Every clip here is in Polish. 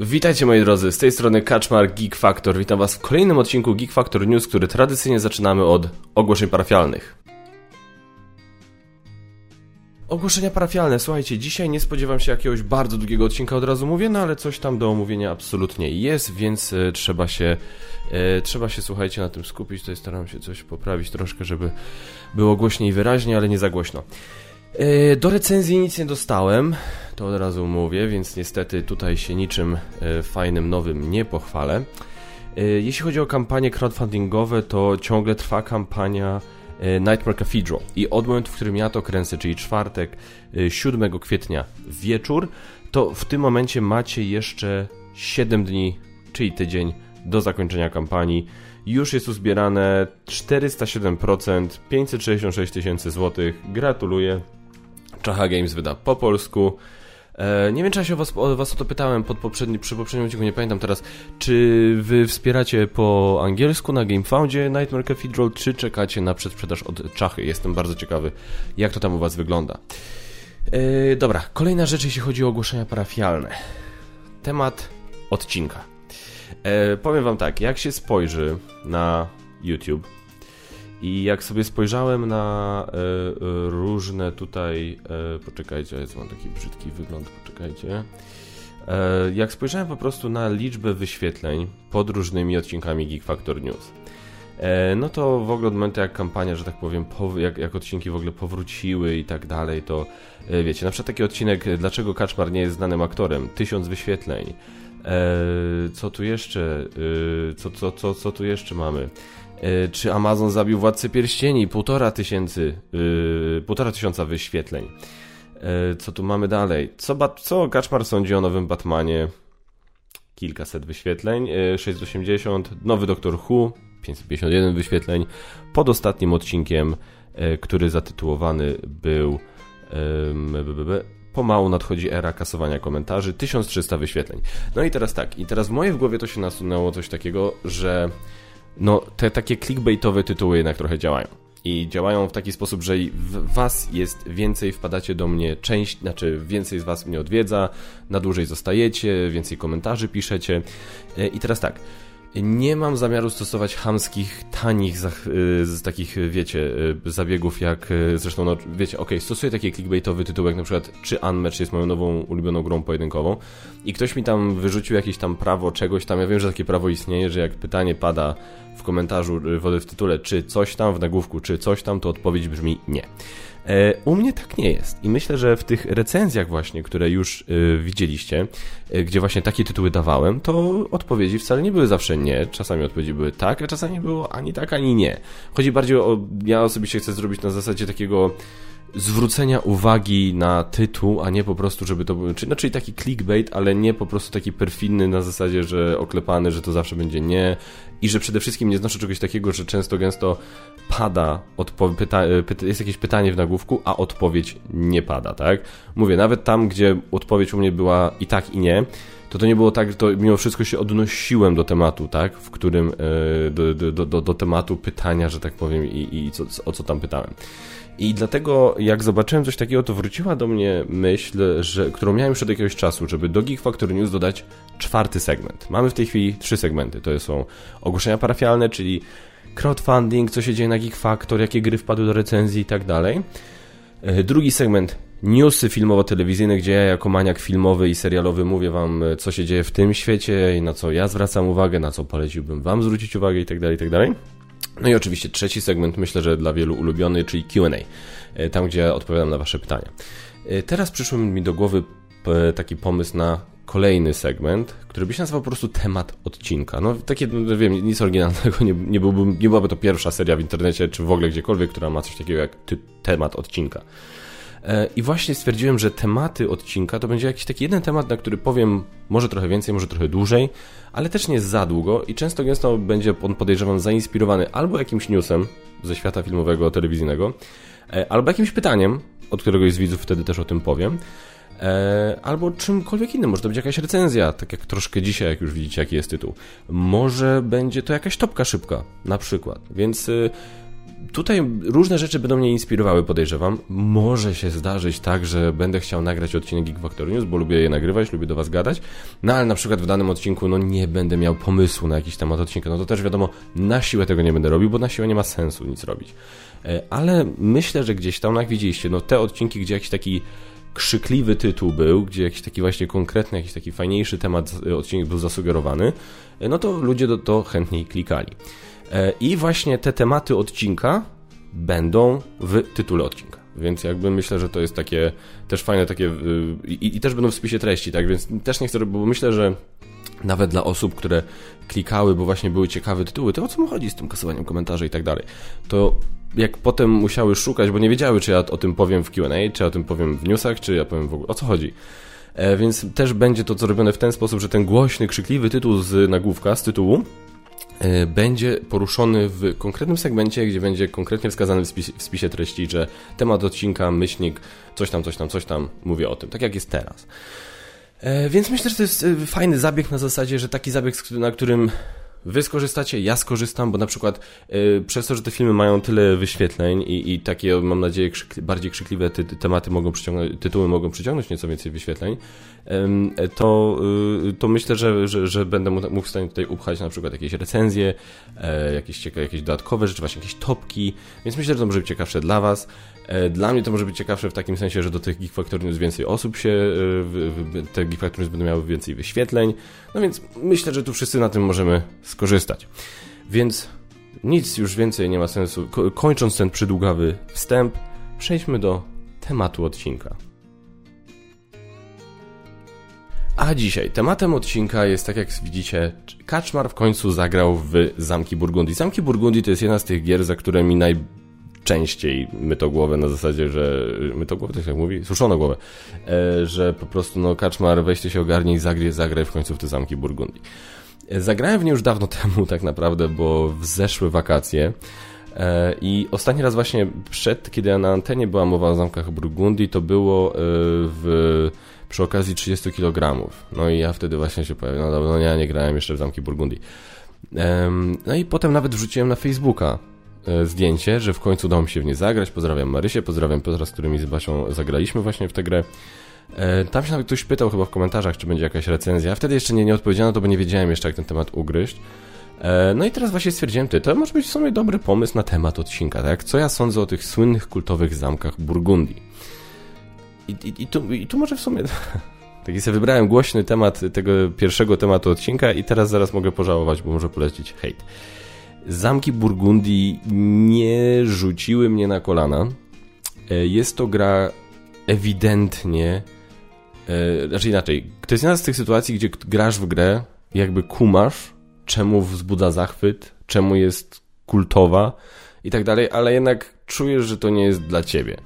Witajcie moi drodzy, z tej strony Kaczmar Geek Factor. Witam was w kolejnym odcinku Geek Factor News, który tradycyjnie zaczynamy od ogłoszeń parafialnych. Ogłoszenia parafialne. Słuchajcie, dzisiaj nie spodziewam się jakiegoś bardzo długiego odcinka, od razu mówię, no ale coś tam do omówienia absolutnie jest, więc e, trzeba się, e, trzeba się, słuchajcie, na tym skupić. Tutaj staram się coś poprawić troszkę, żeby było głośniej i wyraźnie, ale nie za głośno. E, do recenzji nic nie dostałem, to od razu mówię, więc niestety tutaj się niczym e, fajnym, nowym nie pochwalę. E, jeśli chodzi o kampanie crowdfundingowe, to ciągle trwa kampania Nightmare Cathedral i od momentu, w którym ja to kręcę, czyli czwartek, 7 kwietnia wieczór, to w tym momencie macie jeszcze 7 dni, czyli tydzień do zakończenia kampanii. Już jest uzbierane 407%, 566 tysięcy złotych. Gratuluję. Czacha Games wyda po polsku. E, nie wiem, czy ja się was, was o to pytałem pod poprzedni, przy poprzednim odcinku, nie pamiętam teraz. Czy wy wspieracie po angielsku na GameFoundzie Nightmare Cathedral, czy czekacie na przedsprzedaż od Czachy? Jestem bardzo ciekawy, jak to tam u was wygląda. E, dobra, kolejna rzecz, jeśli chodzi o ogłoszenia parafialne. Temat odcinka. E, powiem wam tak, jak się spojrzy na YouTube, i jak sobie spojrzałem na e, e, różne tutaj. E, poczekajcie, ja mam taki brzydki wygląd, poczekajcie. Jak spojrzałem po prostu na liczbę wyświetleń pod różnymi odcinkami Geek Factor News, no to w ogóle od momentu jak kampania, że tak powiem, jak, jak odcinki w ogóle powróciły i tak dalej, to wiecie, na przykład taki odcinek, dlaczego Kaczmar nie jest znanym aktorem, tysiąc wyświetleń. co tu jeszcze? co, co, co, co tu jeszcze mamy? E, czy Amazon zabił Władcę Pierścieni? Półtora tysięcy, yy, półtora tysiąca wyświetleń. Yy, co tu mamy dalej? Co, co Kaczmar sądzi o nowym Batmanie? Kilkaset wyświetleń, yy, 680, nowy Doktor Who, 551 wyświetleń. Pod ostatnim odcinkiem, który zatytułowany był pomału nadchodzi era kasowania komentarzy, 1300 wyświetleń. No i teraz tak, i teraz w mojej w głowie to się nasunęło coś takiego, że no te takie clickbaitowe tytuły jednak trochę działają. I działają w taki sposób, że w was jest więcej, wpadacie do mnie część, znaczy więcej z was mnie odwiedza, na dłużej zostajecie, więcej komentarzy piszecie. E, I teraz tak, nie mam zamiaru stosować hamskich, tanich, y, z takich, wiecie, y, zabiegów jak, zresztą, no, wiecie, ok, stosuję taki clickbaitowy jak na przykład czy Unmatch jest moją nową ulubioną grą pojedynkową i ktoś mi tam wyrzucił jakieś tam prawo czegoś tam, ja wiem, że takie prawo istnieje, że jak pytanie pada w komentarzu, w tytule, czy coś tam, w nagłówku, czy coś tam, to odpowiedź brzmi nie. E, u mnie tak nie jest i myślę, że w tych recenzjach właśnie, które już e, widzieliście, e, gdzie właśnie takie tytuły dawałem, to odpowiedzi wcale nie były zawsze nie, czasami odpowiedzi były tak, a czasami było ani tak, ani nie. Chodzi bardziej o, ja osobiście chcę zrobić na zasadzie takiego zwrócenia uwagi na tytuł, a nie po prostu, żeby to był, no, czyli taki clickbait, ale nie po prostu taki perfidny na zasadzie, że oklepany, że to zawsze będzie nie i że przede wszystkim nie znoszę czegoś takiego, że często gęsto pada, pyta pyta jest jakieś pytanie w nagłówku, a odpowiedź nie pada, tak? Mówię, nawet tam, gdzie odpowiedź u mnie była i tak, i nie, to to nie było tak, że to mimo wszystko się odnosiłem do tematu, tak? W którym, e, do, do, do, do tematu pytania, że tak powiem, i, i co, o co tam pytałem. I dlatego, jak zobaczyłem coś takiego, to wróciła do mnie myśl, że, którą miałem już od jakiegoś czasu, żeby do Geek Factory News dodać czwarty segment. Mamy w tej chwili trzy segmenty. To są ogłoszenia parafialne, czyli crowdfunding, co się dzieje na Geek Factor, jakie gry wpadły do recenzji i tak dalej. E, drugi segment newsy filmowo-telewizyjne, gdzie ja jako maniak filmowy i serialowy mówię wam, e, co się dzieje w tym świecie i na co ja zwracam uwagę, na co poleciłbym wam zwrócić uwagę i tak dalej, i tak dalej. No i oczywiście trzeci segment, myślę, że dla wielu ulubiony, czyli QA, e, tam gdzie odpowiadam na Wasze pytania. E, teraz przyszły mi do głowy taki pomysł na kolejny segment, który by się nazywał po prostu temat odcinka. No takie, no, wiem, nic oryginalnego, nie, nie, byłby, nie byłaby to pierwsza seria w internecie, czy w ogóle gdziekolwiek, która ma coś takiego jak ty, temat odcinka. E, I właśnie stwierdziłem, że tematy odcinka to będzie jakiś taki jeden temat, na który powiem może trochę więcej, może trochę dłużej, ale też nie za długo i często gęsto będzie on, podejrzewam, zainspirowany albo jakimś newsem ze świata filmowego, telewizyjnego, e, albo jakimś pytaniem, od któregoś z widzów wtedy też o tym powiem, e, albo czymkolwiek innym. Może to być jakaś recenzja, tak jak troszkę dzisiaj, jak już widzicie, jaki jest tytuł. Może będzie to jakaś topka szybka, na przykład. Więc tutaj różne rzeczy będą mnie inspirowały, podejrzewam. Może się zdarzyć tak, że będę chciał nagrać odcinek Geek Factor News, bo lubię je nagrywać, lubię do Was gadać. No ale na przykład w danym odcinku, no nie będę miał pomysłu na jakiś temat odcinka. No to też wiadomo, na siłę tego nie będę robił, bo na siłę nie ma sensu nic robić. E, ale myślę, że gdzieś tam, jak widzieliście, no te odcinki, gdzie jakiś taki krzykliwy tytuł był, gdzie jakiś taki właśnie konkretny, jakiś taki fajniejszy temat e, odcinek był zasugerowany, e, no to ludzie do to chętniej klikali. I właśnie te tematy odcinka będą w tytule odcinka. Więc jakby myślę, że to jest takie też fajne takie i, i też będą w spisie treści, tak? Więc też nie chcę, bo myślę, że nawet dla osób, które klikały, bo właśnie były ciekawe tytuły, to o co mu chodzi z tym kasowaniem komentarzy i tak dalej, to jak potem musiały szukać, bo nie wiedziały, czy ja o tym powiem w Q&A, czy ja o tym powiem w newsach, czy ja powiem w ogóle, o co chodzi. E, więc też będzie to zrobione w ten sposób, że ten głośny, krzykliwy tytuł z nagłówka, z tytułu, e, będzie poruszony w konkretnym segmencie, gdzie będzie konkretnie wskazany w spisie, w spisie treści, że temat odcinka, myślnik, coś tam, coś tam, coś tam, mówię o tym, tak jak jest teraz. E, więc myślę, że to jest fajny zabieg na zasadzie, że taki zabieg, na którym Wy skorzystacie, ja skorzystam, bo na przykład y, przez to, że te filmy mają tyle wyświetleń i, i takie, mam nadzieję, bardziej krzykliwe ty, tematy mogą przyciągnąć, tytuły mogą przyciągnąć nieco więcej wyświetleń, y, to, y, to myślę, że, że, że będę mógł w stanie tutaj upchać na przykład jakieś recenzje, e, jakieś, jakieś dodatkowe rzeczy, właśnie jakieś topki, więc myślę, że to może być ciekawsze dla Was. E, dla mnie to może być ciekawsze w takim sensie, że do tych Geek Factory News więcej osób się, e, te Geek Factory News będą miały więcej wyświetleń, no więc myślę, że tu wszyscy na tym możemy skorzystać. Więc nic już więcej nie ma sensu. Kończąc ten przydługawy wstęp, przejdźmy do tematu odcinka. A dzisiaj tematem odcinka jest, tak jak widzicie, Kaczmar w końcu zagrał w Zamki Burgundii. Zamki Burgundii to jest jedna z tych gier, za które mi naj, częściej myto głowę na zasadzie, że myto głowę, się jak mówi, suszono głowę, e, że po prostu no kaczmar, weźcie się ogarnij, zagraj, zagraj w końcu w te zamki Burgundii. E, zagrałem w nie już dawno temu tak naprawdę, bo w zeszłe wakacje e, i ostatni raz właśnie przed, kiedy na antenie była mowa o zamkach Burgundii, to było w przy okazji 30 kg. No i ja wtedy właśnie się pojawiłem, no, no ja nie grałem jeszcze w zamki Burgundii. No i potem nawet wrzuciłem na Facebooka E, zdjęcie, że w końcu udało mi się w nie zagrać. Pozdrawiam Marysię, pozdrawiam Piotra, z którymi z Basią zagraliśmy właśnie w tę grę. E, tam się nawet ktoś pytał chyba w komentarzach, czy będzie jakaś recenzja. Wtedy jeszcze nie, nie odpowiedziano, to bo nie wiedziałem jeszcze, jak ten temat ugryźć. E, no i teraz właśnie stwierdziłem, ty, to może być w sumie dobry pomysł na temat odcinka, tak? Co ja sądzę o tych słynnych kultowych zamkach Burgundii. I, i, i, tu, i tu może w sumie... Taki sobie wybrałem głośny temat tego pierwszego tematu odcinka i teraz zaraz mogę pożałować, bo może polecić hejt. Zamki Burgundii nie rzuciły mnie na kolana. E, jest to gra ewidentnie, e, znaczy inaczej, to jest jedna z tych sytuacji, gdzie grasz w grę, jakby kumasz, czemu wzbudza zachwyt, czemu jest kultowa i tak dalej, ale jednak czujesz, że to nie jest dla ciebie.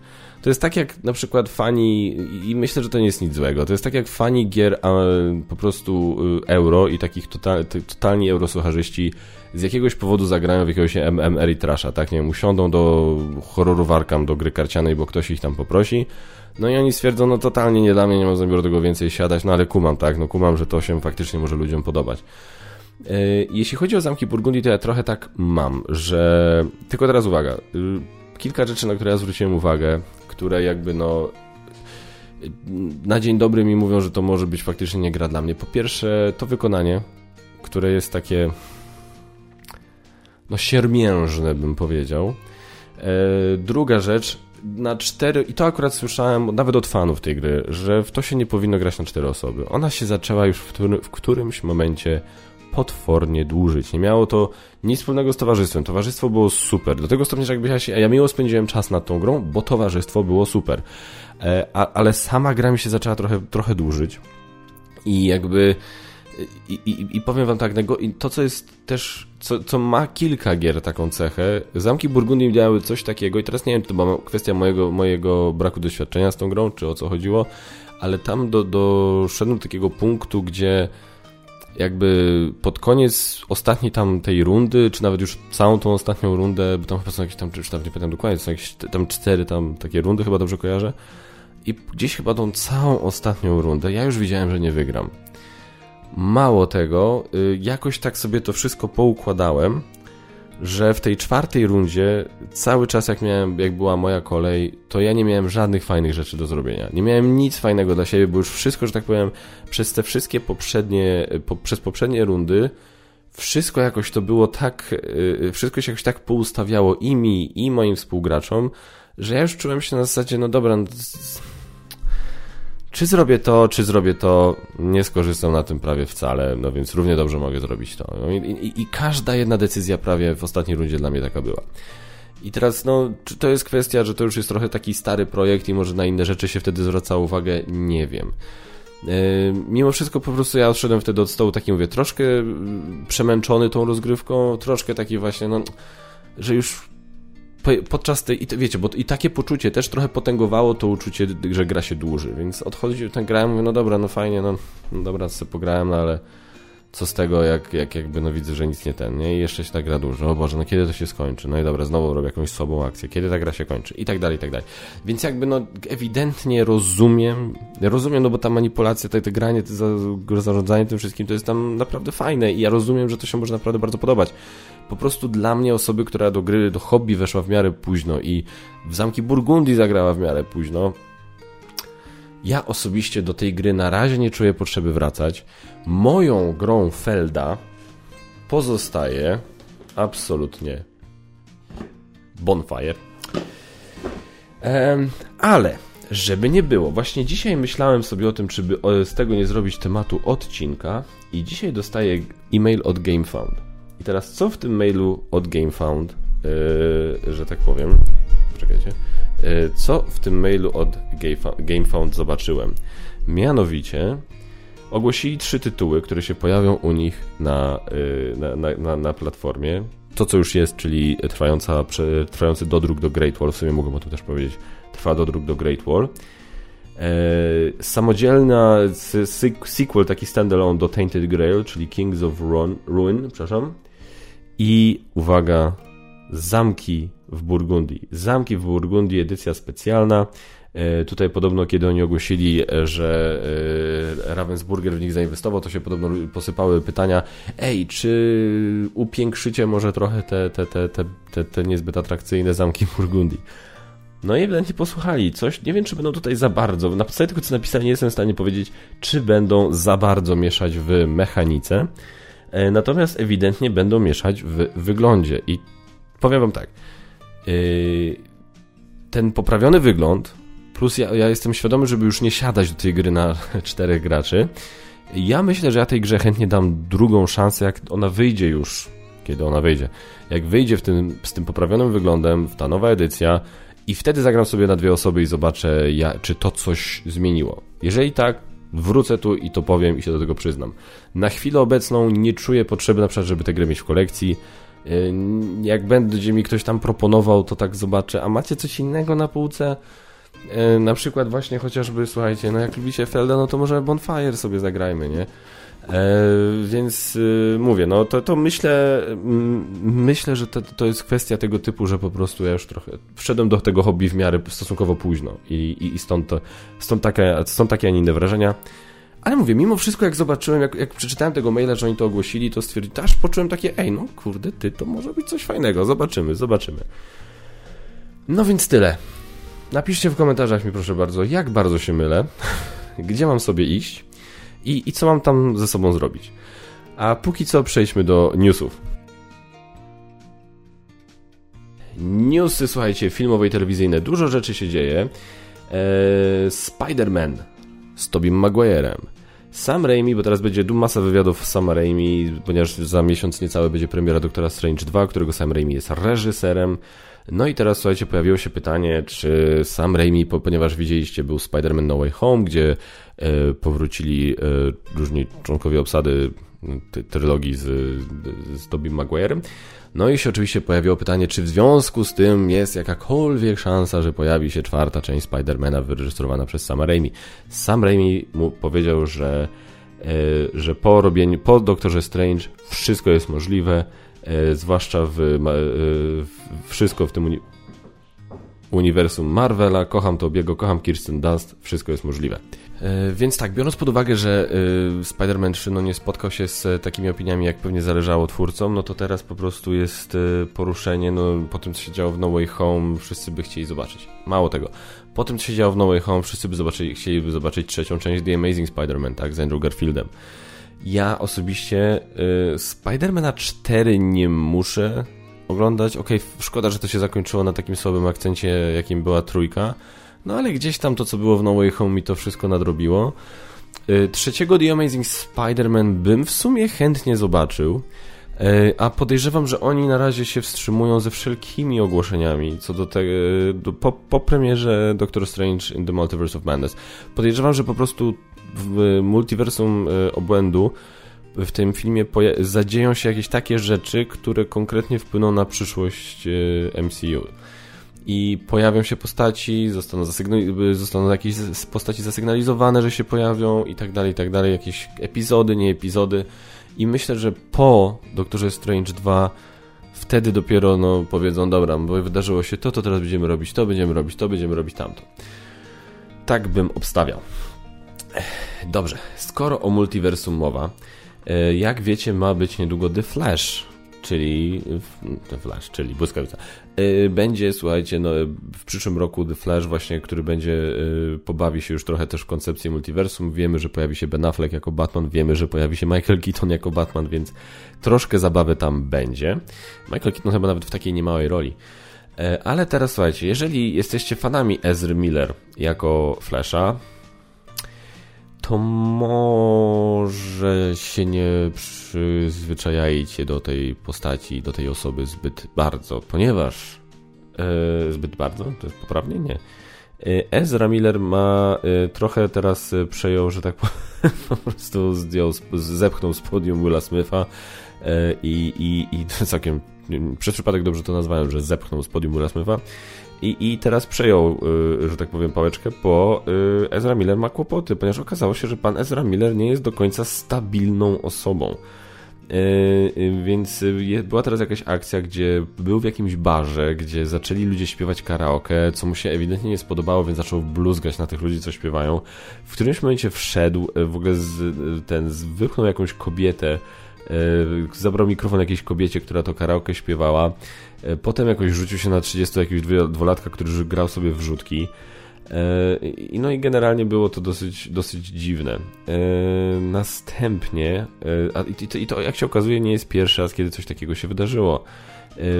To jest tak jak na przykład fani, i myślę, że to nie jest nic złego, to jest tak jak fani gier a, po prostu y, euro i takich total, totalni eurosłucharzyści z jakiegoś powodu zagrają w jakiegoś MMR i trasha, tak? Nie wiem, usiądą do horroru Warkam, do gry karcianej, bo ktoś ich tam poprosi. No i oni stwierdzą, no totalnie nie dla mnie, nie mam zamiaru tego więcej siadać, no ale kumam, tak? No kumam, że to się faktycznie może ludziom podobać. E, jeśli chodzi o zamki Burgundii, to ja trochę tak mam, że... Tylko teraz uwaga. Y, kilka rzeczy, na które ja zwróciłem uwagę, które jakby no na dzień dobry mi mówią, że to może być faktycznie nie gra dla mnie. Po pierwsze, to wykonanie, które jest takie no siermiężne bym powiedział. E, druga rzecz, na cztery, i to akurat słyszałem nawet od fanów tej gry, że w to się nie powinno grać na cztery osoby. Ona się zaczęła już w, w którymś momencie potwornie dłużyć. Nie miało to nic wspólnego z towarzystwem. Towarzystwo było super. Do tego stopnia, że jakby ja się, ja miło spędziłem czas nad tą grą, bo towarzystwo było super. E, a, ale sama gra mi się zaczęła trochę, trochę dłużyć. I jakby i, i, I, powiem wam tak, to co jest też, co, co ma kilka gier taką cechę, Zamki Burgundii miały coś takiego i teraz nie wiem, czy to była kwestia mojego, mojego braku doświadczenia z tą grą, czy o co chodziło, ale tam do, doszedłem do takiego punktu, gdzie jakby pod koniec ostatniej tam tej rundy, czy nawet już całą tą ostatnią rundę, bo tam chyba są jakieś tam, czy tam nie pamiętam dokładnie, są jakieś tam cztery tam takie rundy, chyba dobrze kojarzę, i gdzieś chyba tą całą ostatnią rundę ja już widziałem, że nie wygram. Mało tego, y, jakoś tak sobie to wszystko poukładałem, że w tej czwartej rundzie cały czas jak miałem, jak była moja kolej, to ja nie miałem żadnych fajnych rzeczy do zrobienia. Nie miałem nic fajnego dla siebie, bo już wszystko, że tak powiem, przez te wszystkie poprzednie, po, przez poprzednie rundy wszystko jakoś to było tak, yy, wszystko się jakoś tak poustawiało i mi, i moim współgraczom, że ja już czułem się na zasadzie, no dobra, no, czy zrobię to, czy zrobię to, nie skorzystam na tym prawie wcale, no więc równie dobrze mogę zrobić to. No i, i, I, każda jedna decyzja prawie w ostatniej rundzie dla mnie taka była. I teraz, no, czy to jest kwestia, że to już jest trochę taki stary projekt i może na inne rzeczy się wtedy zwraca uwagę? Nie wiem. Yy, mimo wszystko po prostu ja odszedłem wtedy od stołu taki, mówię, troszkę przemęczony tą rozgrywką, troszkę taki właśnie, no, że już podczas tej, wiecie, bo i takie poczucie też trochę potęgowało to uczucie, że gra się dłuży, więc odchodził ten grałem, mówię, no dobra, no fajnie, no, no dobra, sobie pograłem, no ale co z tego, jak, jak jakby no widzę, że nic nie ten, nie? I jeszcze się ta gra dużo. O Boże, no kiedy to się skończy? No i dobra, znowu robię jakąś słabą akcję. Kiedy ta gra się kończy? I tak dalej, i tak dalej. Więc jakby no ewidentnie rozumiem, rozumiem, no bo ta manipulacja, to, to granie, to zarządzanie tym wszystkim, to jest tam naprawdę fajne i ja rozumiem, że to się może naprawdę bardzo podobać. Po prostu dla mnie osoby, która do gry, do hobby weszła w miarę późno i w Zamki Burgundii zagrała w miarę późno, ja osobiście do tej gry na razie nie czuję potrzeby wracać. Moją grą Felda pozostaje absolutnie Bonfire. Ehm, ale, żeby nie było, właśnie dzisiaj myślałem sobie o tym, czy by z tego nie zrobić tematu odcinka i dzisiaj dostaję e-mail od GameFound. I teraz co w tym mailu od GameFound, yy, że tak powiem, czekajcie, E, co w tym mailu od GameFound zobaczyłem? Mianowicie ogłosili trzy tytuły, które się pojawią u nich na, e, na, na, na, platformie. To, co już jest, czyli trwająca, trwający dodruk do Great Wall, w sumie mogę o tym też powiedzieć, trwa dodruk do Great Wall. E, samodzielna sequel, taki standalone do Tainted Grail, czyli Kings of Ruin, Ruin przepraszam. I uwaga, zamki w Burgundii. Zamki w Burgundii, edycja specjalna. E, tutaj podobno, kiedy oni ogłosili, e, że e, Ravensburger w nich zainwestował, to się podobno posypały pytania, ej, czy upiększycie może trochę te, te, te, te, te, te niezbyt atrakcyjne zamki w Burgundii? No i ewidentnie posłuchali coś. Nie wiem, czy będą tutaj za bardzo. Na podstawie tego, co napisali, nie jestem w stanie powiedzieć, czy będą za bardzo mieszać w mechanice. Natomiast ewidentnie będą mieszać w wyglądzie. I powiem wam tak. Yy, ten poprawiony wygląd, plus ja, ja jestem świadomy, żeby już nie siadać do tej gry na czterech graczy. Ja myślę, że ja tej grze chętnie dam drugą szansę, jak ona wyjdzie już, kiedy ona wyjdzie. Jak wyjdzie w tym, z tym poprawionym wyglądem, w ta nowa edycja, i wtedy zagram sobie na dwie osoby i zobaczę, ja, czy to coś zmieniło. Jeżeli tak, wrócę tu i to powiem i się do tego przyznam. Na chwilę obecną nie czuję potrzeby na przykład, żeby tę grę mieć w kolekcji. Y, jak będzie mi ktoś tam proponował, to tak zobaczę, a macie coś innego na półce? Y, na przykład właśnie chociażby, słuchajcie, no jak lubicie Felda, no to może Bonfire sobie zagrajmy, nie? E, więc y, mówię, no to, to myślę, myślę, że to, to jest kwestia tego typu, że po prostu ja już trochę wszedłem do tego hobby w miarę stosunkowo późno i, i, i stąd, to, stąd, takie, stąd takie, a nie inne wrażenia. Ale mówię, mimo wszystko jak zobaczyłem, jak, jak przeczytałem tego maila, że oni to ogłosili, to stwierdziłem, aż poczułem takie, ej, no kurde, ty, to może być coś fajnego, zobaczymy, zobaczymy. No więc tyle. Napiszcie w komentarzach mi proszę bardzo, jak bardzo się mylę, gdzie mam sobie iść i, i co mam tam ze sobą zrobić. A póki co przejdźmy do newsów. Newsy, słuchajcie, filmowe i telewizyjne. Dużo rzeczy się dzieje. Eee, Spider-Man z Tobim Maguirem. Sam Raimi, bo teraz będzie masa wywiadów Sam Raimi, ponieważ za miesiąc niecały będzie premiera Doktora Strange 2, którego Sam Raimi jest reżyserem. No i teraz, słuchajcie, pojawiło się pytanie, czy Sam Raimi, ponieważ widzieliście, był Spider-Man No Way Home, gdzie powrócili e, różni członkowie obsady trylogii z, z Tobim Maguirem, no i się oczywiście pojawiło pytanie, czy w związku z tym jest jakakolwiek szansa, że pojawi się czwarta część Spidermana wyreżyserowana przez Sama Raimi. Sam Raimi mu powiedział, że, e, że po robieniu, po Doktorze Strange wszystko jest możliwe, e, zwłaszcza e, w wszystko w tym uniwersum Marvela, kocham Tobiego, kocham Kirsten Dunst, wszystko jest możliwe. E, więc tak, biorąc pod uwagę, że y, Spider-Man 3 no, nie spotkał się z takimi opiniami, jak pewnie zależało twórcom, no to teraz po prostu jest poruszenie, no po tym, co się działo w No Way Home, wszyscy by chcieli zobaczyć. Mało tego. Po tym, co się działo w No Way Home, wszyscy by zobaczyli, chcieliby zobaczyć trzecią część The Amazing Spider-Man, tak, z Andrew Garfieldem. Ja osobiście y, Spider-Mana 4 nie muszę oglądać. Okej, okay, szkoda, że to się zakończyło na takim słabym akcencie, jakim była trójka, no ale gdzieś tam to, co było w No Way Home mi to wszystko nadrobiło. Y, trzeciego The Amazing Spider-Man bym w sumie chętnie zobaczył, y, a podejrzewam, że oni na razie się wstrzymują ze wszelkimi ogłoszeniami co do tego, po, po premierze Doctor Strange in the Multiverse of Madness. Podejrzewam, że po prostu w multiversum y, obłędu w tym filmie zadzieją się jakieś takie rzeczy, które konkretnie wpłyną na przyszłość MCU i pojawią się postaci, zostaną, zostaną jakieś postaci zasygnalizowane, że się pojawią i tak dalej, i tak dalej, jakieś epizody, nie epizody i myślę, że po Doktorze Strange 2 wtedy dopiero no, powiedzą, dobra, bo wydarzyło się to, to teraz będziemy robić to, będziemy robić to, będziemy robić tamto. Tak bym obstawiał. Dobrze, skoro o multiversum mowa, e, jak wiecie, ma być niedługo The Flash, czyli The Flash, czyli błyskawica. Y, będzie, słuchajcie, no, w przyszłym roku The Flash właśnie, który będzie, y, pobawi się już trochę też w koncepcję multiversum. Wiemy, że pojawi się Ben Affleck jako Batman, wiemy, że pojawi się Michael Keaton jako Batman, więc troszkę zabawy tam będzie. Michael Keaton chyba nawet w takiej niemałej roli. E, ale teraz słuchajcie, jeżeli jesteście fanami Ezry Miller jako Flasha, to może się nie przyzwyczajajcie do tej postaci, do tej osoby zbyt bardzo, ponieważ e, zbyt bardzo, to jest poprawnie? Nie. E, Ezra Miller ma e, trochę teraz e, przejął, że tak powiem, po prostu zdjął, zepchnął z podium Willa Smitha i, i, i całkiem przez przypadek dobrze to nazwałem, że zepchnął z podium Willa Smitha i, I teraz przejął, y, że tak powiem, pałeczkę, bo y, Ezra Miller ma kłopoty, ponieważ okazało się, że pan Ezra Miller nie jest do końca stabilną osobą. Y, więc była teraz jakaś akcja, gdzie był w jakimś barze, gdzie zaczęli ludzie śpiewać karaoke, co mu się ewidentnie nie spodobało, więc zaczął bluzgać na tych ludzi, co śpiewają. W którymś momencie wszedł, w ogóle z, ten, wypchnął jakąś kobietę, zabrał mikrofon jakiejś kobiecie, która to karaoke śpiewała. E, potem jakoś rzucił się na 30 jakiegoś dwulatka, który grał sobie w rzutki. E, no i generalnie było to dosyć, dosyć dziwne. E, następnie, i to, i jak się okazuje nie jest pierwszy raz, kiedy coś takiego się wydarzyło.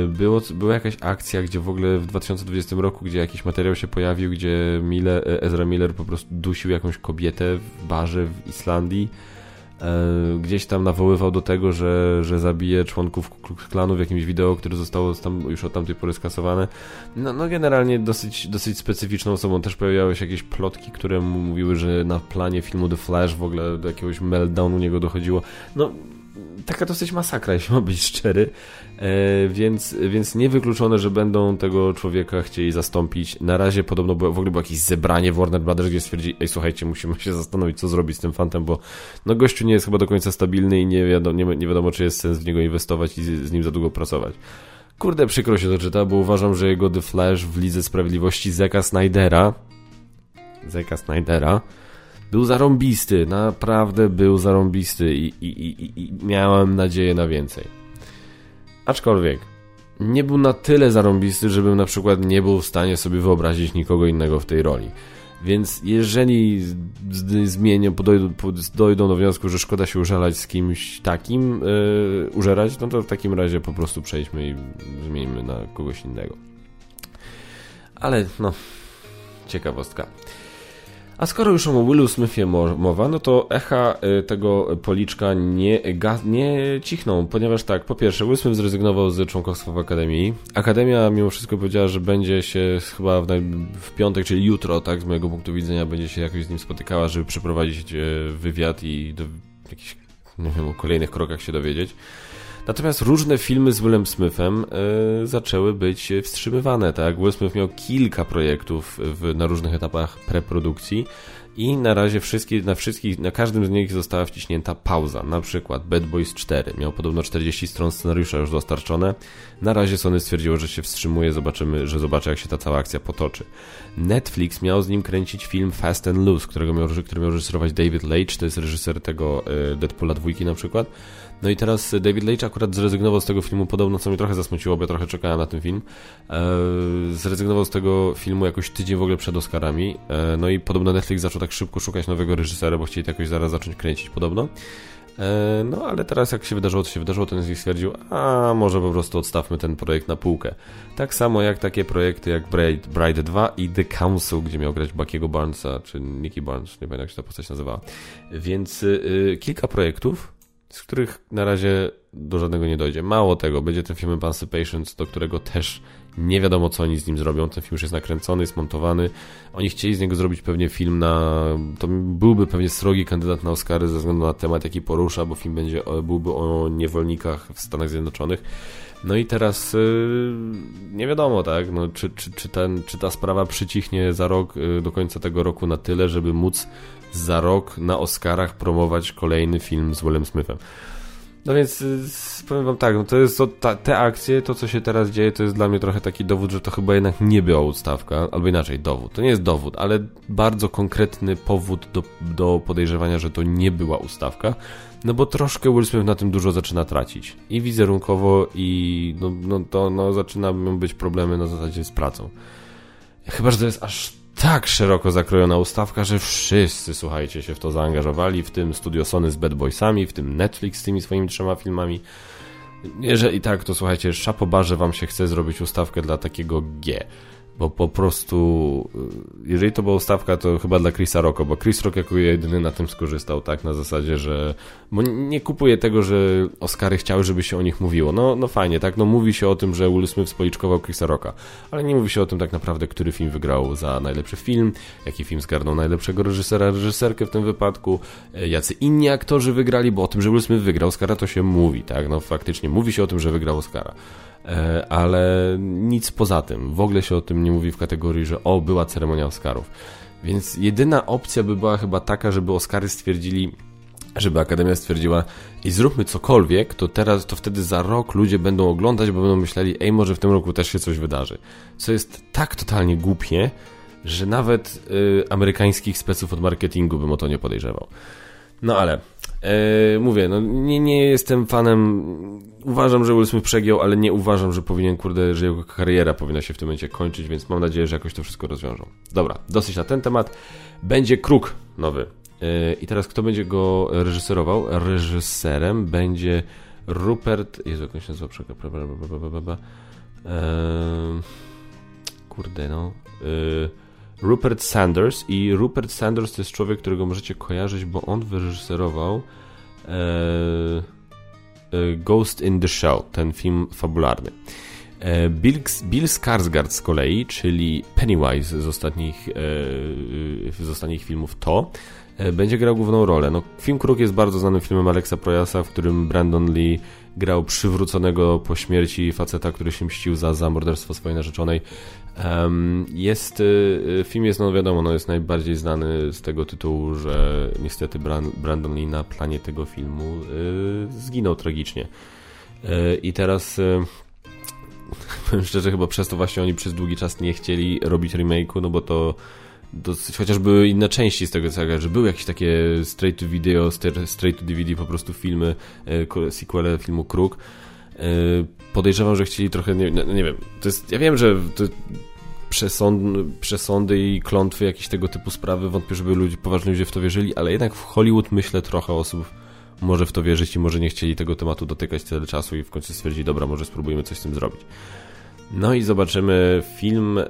Było, była jakaś akcja, gdzie w ogóle w 2020 roku, gdzie jakiś materiał się pojawił, gdzie Miller, Ezra Miller po prostu dusił jakąś kobietę w barze w Islandii E, gdzieś tam nawoływał do tego, że, że zabije członków klanu w jakimś wideo, które zostało tam już od tamtej pory skasowane. No, no generalnie dosyć, dosyć specyficzną osobą. Też pojawiały się jakieś plotki, które mówiły, że na planie filmu The Flash w ogóle do jakiegoś meltdownu niego dochodziło. No taka dosyć masakra, jeśli mam być szczery, e, więc, więc niewykluczone, że będą tego człowieka chcieli zastąpić. Na razie podobno było, w ogóle było jakieś zebranie Warner Brothers, gdzie stwierdzili, ej słuchajcie, musimy się zastanowić, co zrobić z tym fantem, bo no gościu nie jest chyba do końca stabilny i nie wiadomo, nie, nie wiadomo czy jest sens w niego inwestować i z, z nim za długo pracować. Kurde, przykro się to czyta, bo uważam, że jego The Flash w Lidze Sprawiedliwości Zeka Snydera Zeka Snydera był zarąbisty, naprawdę był zarąbisty i, i, i, i miałem nadzieję na więcej. Aczkolwiek nie był na tyle zarąbisty, żebym na przykład nie był w stanie sobie wyobrazić nikogo innego w tej roli. Więc jeżeli zmienią, dojdą, dojdą do wniosku, że szkoda się użalać z kimś takim, yy, użerać, no to w takim razie po prostu przejdźmy i zmieńmy na kogoś innego. Ale no, ciekawostka. A skoro już o Willu Smithie mowa, no to echa y, tego policzka nie, nie cichną, ponieważ tak, po pierwsze, Will Smith zrezygnował z członkostwa w Akademii. Akademia mimo wszystko powiedziała, że będzie się chyba w, w piątek, czyli jutro, tak, z mojego punktu widzenia, będzie się jakoś z nim spotykała, żeby przeprowadzić y, wywiad i do jakichś, nie wiem, o kolejnych krokach się dowiedzieć. Natomiast różne filmy z Willem Smithem y, zaczęły być wstrzymywane, tak? Will Smith miał kilka projektów w, na różnych etapach preprodukcji i na razie wszystkie, na wszystkich, na każdym z nich została wciśnięta pauza. Na przykład Bad Boys 4 miał podobno 40 stron scenariusza już dostarczone. Na razie Sony stwierdziło, że się wstrzymuje, zobaczymy, że zobaczy jak się ta cała akcja potoczy. Netflix miał z nim kręcić film Fast and Loose, którego miał, który miał reżyserować David Leitch, to jest reżyser tego e, Deadpoola dwójki na przykład. No i teraz David Leitch akurat zrezygnował z tego filmu podobno, co mnie trochę zasmuciło, bo ja trochę czekałem na ten film. E, zrezygnował z tego filmu jakoś tydzień w ogóle przed Oscarami. E, no i podobno Netflix zaczął tak szybko szukać nowego reżysera, bo chcieli to jakoś zaraz zacząć kręcić podobno. E, no, ale teraz jak się wydarzyło, co się wydarzyło, ten z stwierdził, a może po prostu odstawmy ten projekt na półkę. Tak samo jak takie projekty jak Bride, Bride 2 i The Council, gdzie miał grać Buckiego Barnesa, czy Nicky Barnes, nie pamiętam jak się ta postać nazywała. Więc y, kilka projektów, z których na razie do żadnego nie dojdzie. Mało tego, będzie ten film Emancipation, do którego też nie wiadomo, co oni z nim zrobią. Ten film już jest nakręcony, jest montowany. Oni chcieli z niego zrobić pewnie film na... To byłby pewnie srogi kandydat na Oscary ze względu na temat, jaki porusza, bo film będzie, byłby o niewolnikach w Stanach Zjednoczonych. No i teraz yy, nie wiadomo, tak, no, czy, czy, czy, ten, czy ta sprawa przycichnie za rok, yy, do końca tego roku na tyle, żeby móc za rok na Oscarach promować kolejny film z Willem Smithem. No więc y, powiem wam tak, no to jest to, ta, te akcje, to co się teraz dzieje, to jest dla mnie trochę taki dowód, że to chyba jednak nie była ustawka, albo inaczej dowód. To nie jest dowód, ale bardzo konkretny powód do, do podejrzewania, że to nie była ustawka. No bo troszkę Will Smith na tym dużo zaczyna tracić. I wizerunkowo, i no, no to no, zaczynają być problemy na zasadzie z pracą. Chyba, że to jest aż tak szeroko zakrojona ustawka, że wszyscy, słuchajcie, się w to zaangażowali, w tym Studio Sony z Bad Boysami, w tym Netflix z tymi swoimi trzema filmami. Jeżeli tak, to słuchajcie, szapobarze wam się chce zrobić ustawkę dla takiego G bo po prostu, y, jeżeli to była ustawka, to chyba dla Chrisa Rocka, bo Chris Rock jako jedyny na tym skorzystał, tak, na zasadzie, że, bo nie kupuje tego, że Oscary chciały, żeby się o nich mówiło. No, no fajnie, tak, no mówi się o tym, że Will Smith spoliczkował Chrisa Rocka, ale nie mówi się o tym tak naprawdę, który film wygrał za najlepszy film, jaki film zgarnął najlepszego reżysera, reżyserkę w tym wypadku, e, jacy inni aktorzy wygrali, bo o tym, że Will Smith wygrał Oscara, to się mówi, tak, no faktycznie mówi się o tym, że wygrał Oscara. E, ale nic poza tym. W ogóle się o tym nie mówi w kategorii, że o, była ceremonia Oscarów. Więc jedyna opcja by była chyba taka, żeby Oscary stwierdzili, żeby Akademia stwierdziła i zróbmy cokolwiek, to teraz, to wtedy za rok ludzie będą oglądać, bo będą myśleli, ej, może w tym roku też się coś wydarzy. Co jest tak totalnie głupie, że nawet y, amerykańskich speców od marketingu bym o to nie podejrzewał. No ale e, mówię, no nie, nie jestem fanem. Uważam, że Will Smith przegiął, ale nie uważam, że powinien, kurde, że jego kariera powinna się w tym momencie kończyć, więc mam nadzieję, że jakoś to wszystko rozwiążą. Dobra, dosyć na ten temat. Będzie Kruk nowy. E, I teraz kto będzie go reżyserował? Reżyserem będzie Rupert. Jezu, jak on się nazywa? Eee, kurde, no. Eee, Rupert Sanders i Rupert Sanders to jest człowiek, którego możecie kojarzyć, bo on wyreżyserował e, e, Ghost in the Shell, ten film fabularny. E, Bill, Bill Skarsgård z kolei, czyli Pennywise z ostatnich, e, z ostatnich filmów To, e, będzie grał główną rolę. No, film Kruk jest bardzo znanym filmem Alexa Proyasa, w którym Brandon Lee grał przywróconego po śmierci faceta, który się mścił za, za morderstwo swojej narzeczonej. Um, jest, y, film jest, no wiadomo, no jest najbardziej znany z tego tytułu, że niestety Brandon Lee na planie tego filmu y, zginął tragicznie. Y, I teraz powiem szczerze, chyba przez to właśnie oni przez długi czas nie chcieli robić remake'u, no bo to dosyć, chociaż były inne części z tego co że były jakieś takie straight to video, straight to DVD po prostu filmy, sequele filmu Kruk, podejrzewam, że chcieli trochę, nie, nie wiem, to jest, ja wiem, że to przesąd, przesądy i klątwy, jakieś tego typu sprawy, wątpię, żeby ludzie, poważni ludzie w to wierzyli, ale jednak w Hollywood myślę trochę osób może w to wierzyć i może nie chcieli tego tematu dotykać tyle czasu i w końcu stwierdzili, dobra, może spróbujemy coś z tym zrobić. No i zobaczymy film, e,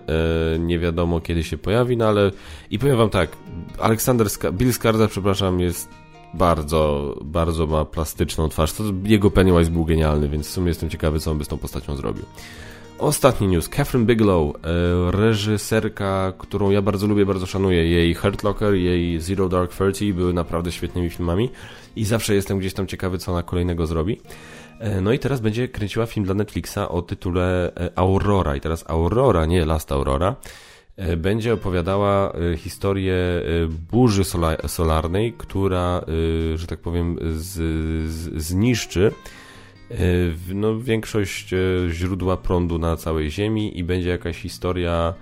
nie wiadomo kiedy się pojawi, no ale i powiem wam tak, Aleksander, Ska Bill Skarsgård, przepraszam, jest bardzo, bardzo ma plastyczną twarz. To jego Pennywise był genialny, więc w sumie jestem ciekawy, co on by z tą postacią zrobił. Ostatni news. Catherine Bigelow, e, reżyserka, którą ja bardzo lubię, bardzo szanuję. Jej Hurt Locker, jej Zero Dark Thirty były naprawdę świetnymi filmami i zawsze jestem gdzieś tam ciekawy, co ona kolejnego zrobi. E, no i teraz będzie kręciła film dla Netflixa o tytule e, Aurora. I teraz Aurora, nie Last Aurora, będzie opowiadała historię burzy solarnej, która, że tak powiem, z, z, zniszczy no, większość źródła prądu na całej Ziemi i będzie jakaś historia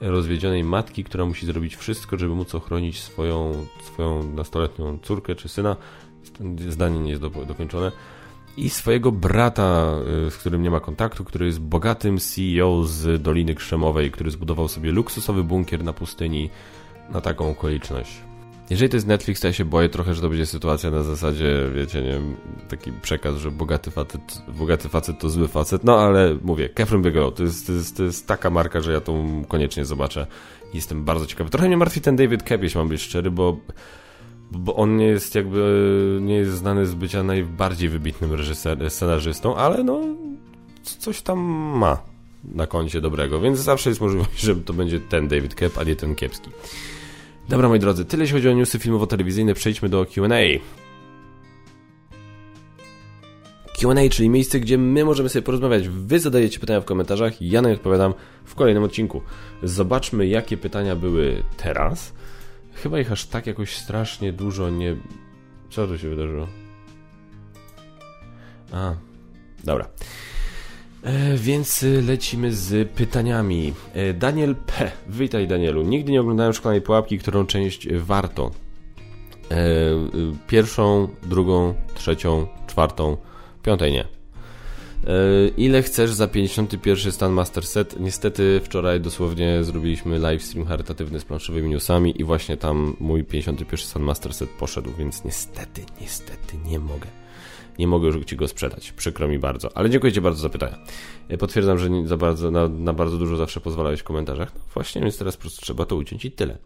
rozwiedzionej matki, która musi zrobić wszystko, żeby móc ochronić swoją, swoją nastoletnią córkę czy syna. Zdanie nie jest do, dokończone. I swojego brata, y, z którym nie ma kontaktu, który jest bogatym CEO z Doliny Krzemowej, który zbudował sobie luksusowy bunkier na pustyni na taką okoliczność. Jeżeli to jest Netflix, to ja się boję trochę, że to będzie sytuacja na zasadzie, wiecie, nie taki przekaz, że bogaty facet, bogaty facet to zły facet, no ale mówię, Kefrem Bigelow, to jest, to, jest, to jest taka marka, że ja to koniecznie zobaczę. Jestem bardzo ciekawy. Trochę mnie martwi ten David Kep, jeśli mam być szczery, bo bo on nie jest jakby, nie jest znany z bycia najbardziej wybitnym reżyser, scenarzystą, ale no coś tam ma na koncie dobrego, więc zawsze jest możliwość, że to będzie ten David Kep, a nie ten kiepski. Dobra, moi drodzy, tyle jeśli chodzi o newsy filmowo-telewizyjne, przejdźmy do Q&A. Q&A, czyli miejsce, gdzie my możemy sobie porozmawiać. Wy zadajecie pytania w komentarzach, ja na nie odpowiadam w kolejnym odcinku. Zobaczmy, jakie pytania były teraz. Chyba ich aż tak jakoś strasznie dużo nie... Co tu się wydarzyło? A, dobra. E, więc y, lecimy z pytaniami. E, Daniel P. Witaj Danielu. Nigdy nie oglądałem Szklanej Pułapki, którą część warto. E, y, pierwszą, drugą, trzecią, czwartą, piątej nie. Ile chcesz za 51 Stan Master Set? Niestety wczoraj dosłownie zrobiliśmy live stream charytatywny z planszowymi newsami i właśnie tam mój 51 Stan Master Set poszedł, więc niestety, niestety nie mogę nie mogę Ci go sprzedać. Przykro mi bardzo. Ale dziękuję Ci bardzo za pytania. Potwierdzam, że za bardzo, na, na bardzo dużo zawsze pozwalałeś w komentarzach. No właśnie, więc teraz po prostu trzeba to uciąć i tyle.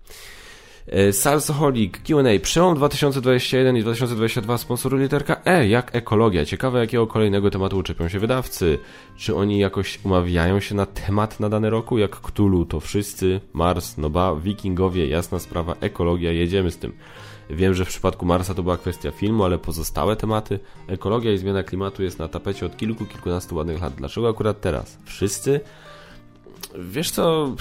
E, Salsoholik, Q&A, przełom 2021 i 2022 sponsoruje literka E, jak ekologia. Ciekawe jakiego kolejnego tematu uczepią się wydawcy. Czy oni jakoś umawiają się na temat na dany roku? Jak Cthulhu, to wszyscy, Mars, Noba, Wikingowie, jasna sprawa, ekologia, jedziemy z tym. Wiem, że w przypadku Marsa to była kwestia filmu, ale pozostałe tematy, ekologia i zmiana klimatu jest na tapecie od kilku, kilkunastu ładnych lat. Dlaczego akurat teraz? Wszyscy? Wiesz co...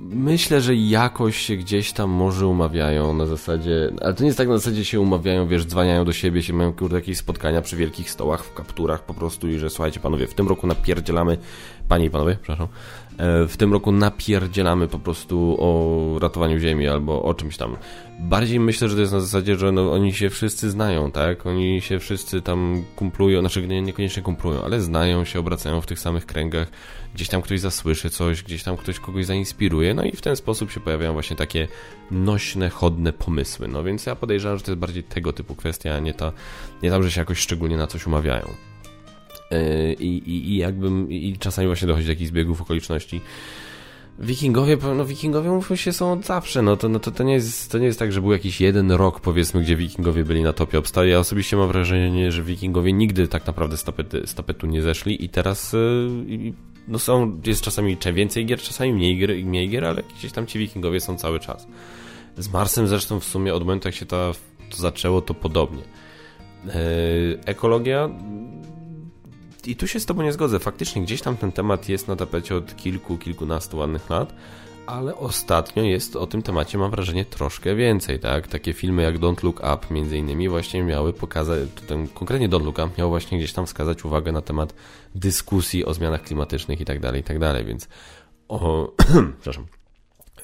Myślę, że jakoś się gdzieś tam może umawiają na zasadzie, ale to nie jest tak na zasadzie się umawiają, wiesz, dzwaniają do siebie, się mają kurde jakieś spotkania przy wielkich stołach, w kapturach po prostu i że słuchajcie panowie, w tym roku napierdzielamy, panie i panowie, przepraszam, w tym roku napierdzielamy po prostu o ratowaniu ziemi albo o czymś tam. Bardziej myślę, że to jest na zasadzie, że no, oni się wszyscy znają, tak? Oni się wszyscy tam kumplują, znaczy nie, niekoniecznie kumplują, ale znają się, obracają w tych samych kręgach. Gdzieś tam ktoś zasłyszy coś, gdzieś tam ktoś kogoś zainspiruje, no i w ten sposób się pojawiają właśnie takie nośne, chodne pomysły. No więc ja podejrzewam, że to jest bardziej tego typu kwestia, a nie, ta, nie tam, że się jakoś szczególnie na coś umawiają. E, I, i, i jakbym, i czasami właśnie dochodzi do jakichś zbiegów okoliczności. Wikingowie, no wikingowie mówią się są od zawsze, no to, no to, to, nie jest, to nie jest tak, że był jakiś jeden rok powiedzmy, gdzie wikingowie byli na topie obstawia. Ja osobiście mam wrażenie, że wikingowie nigdy tak naprawdę z, tapety, z tapetu nie zeszli i teraz yy, no są, jest czasami więcej gier, czasami mniej gier, mniej gier, ale gdzieś tam ci wikingowie są cały czas. Z Marsem zresztą w sumie od momentu jak się to, to zaczęło, to podobnie. Yy, ekologia i tu się z Tobą nie zgodzę. Faktycznie gdzieś tam ten temat jest na tapecie od kilku, kilkunastu ładnych lat, ale ostatnio jest o tym temacie, mam wrażenie, troszkę więcej, tak? Takie filmy jak Don't Look Up między innymi właśnie miały pokazać, ten konkretnie Don't Look Up miał właśnie gdzieś tam wskazać uwagę na temat dyskusji o zmianach klimatycznych i tak dalej, i tak dalej, więc o... przepraszam.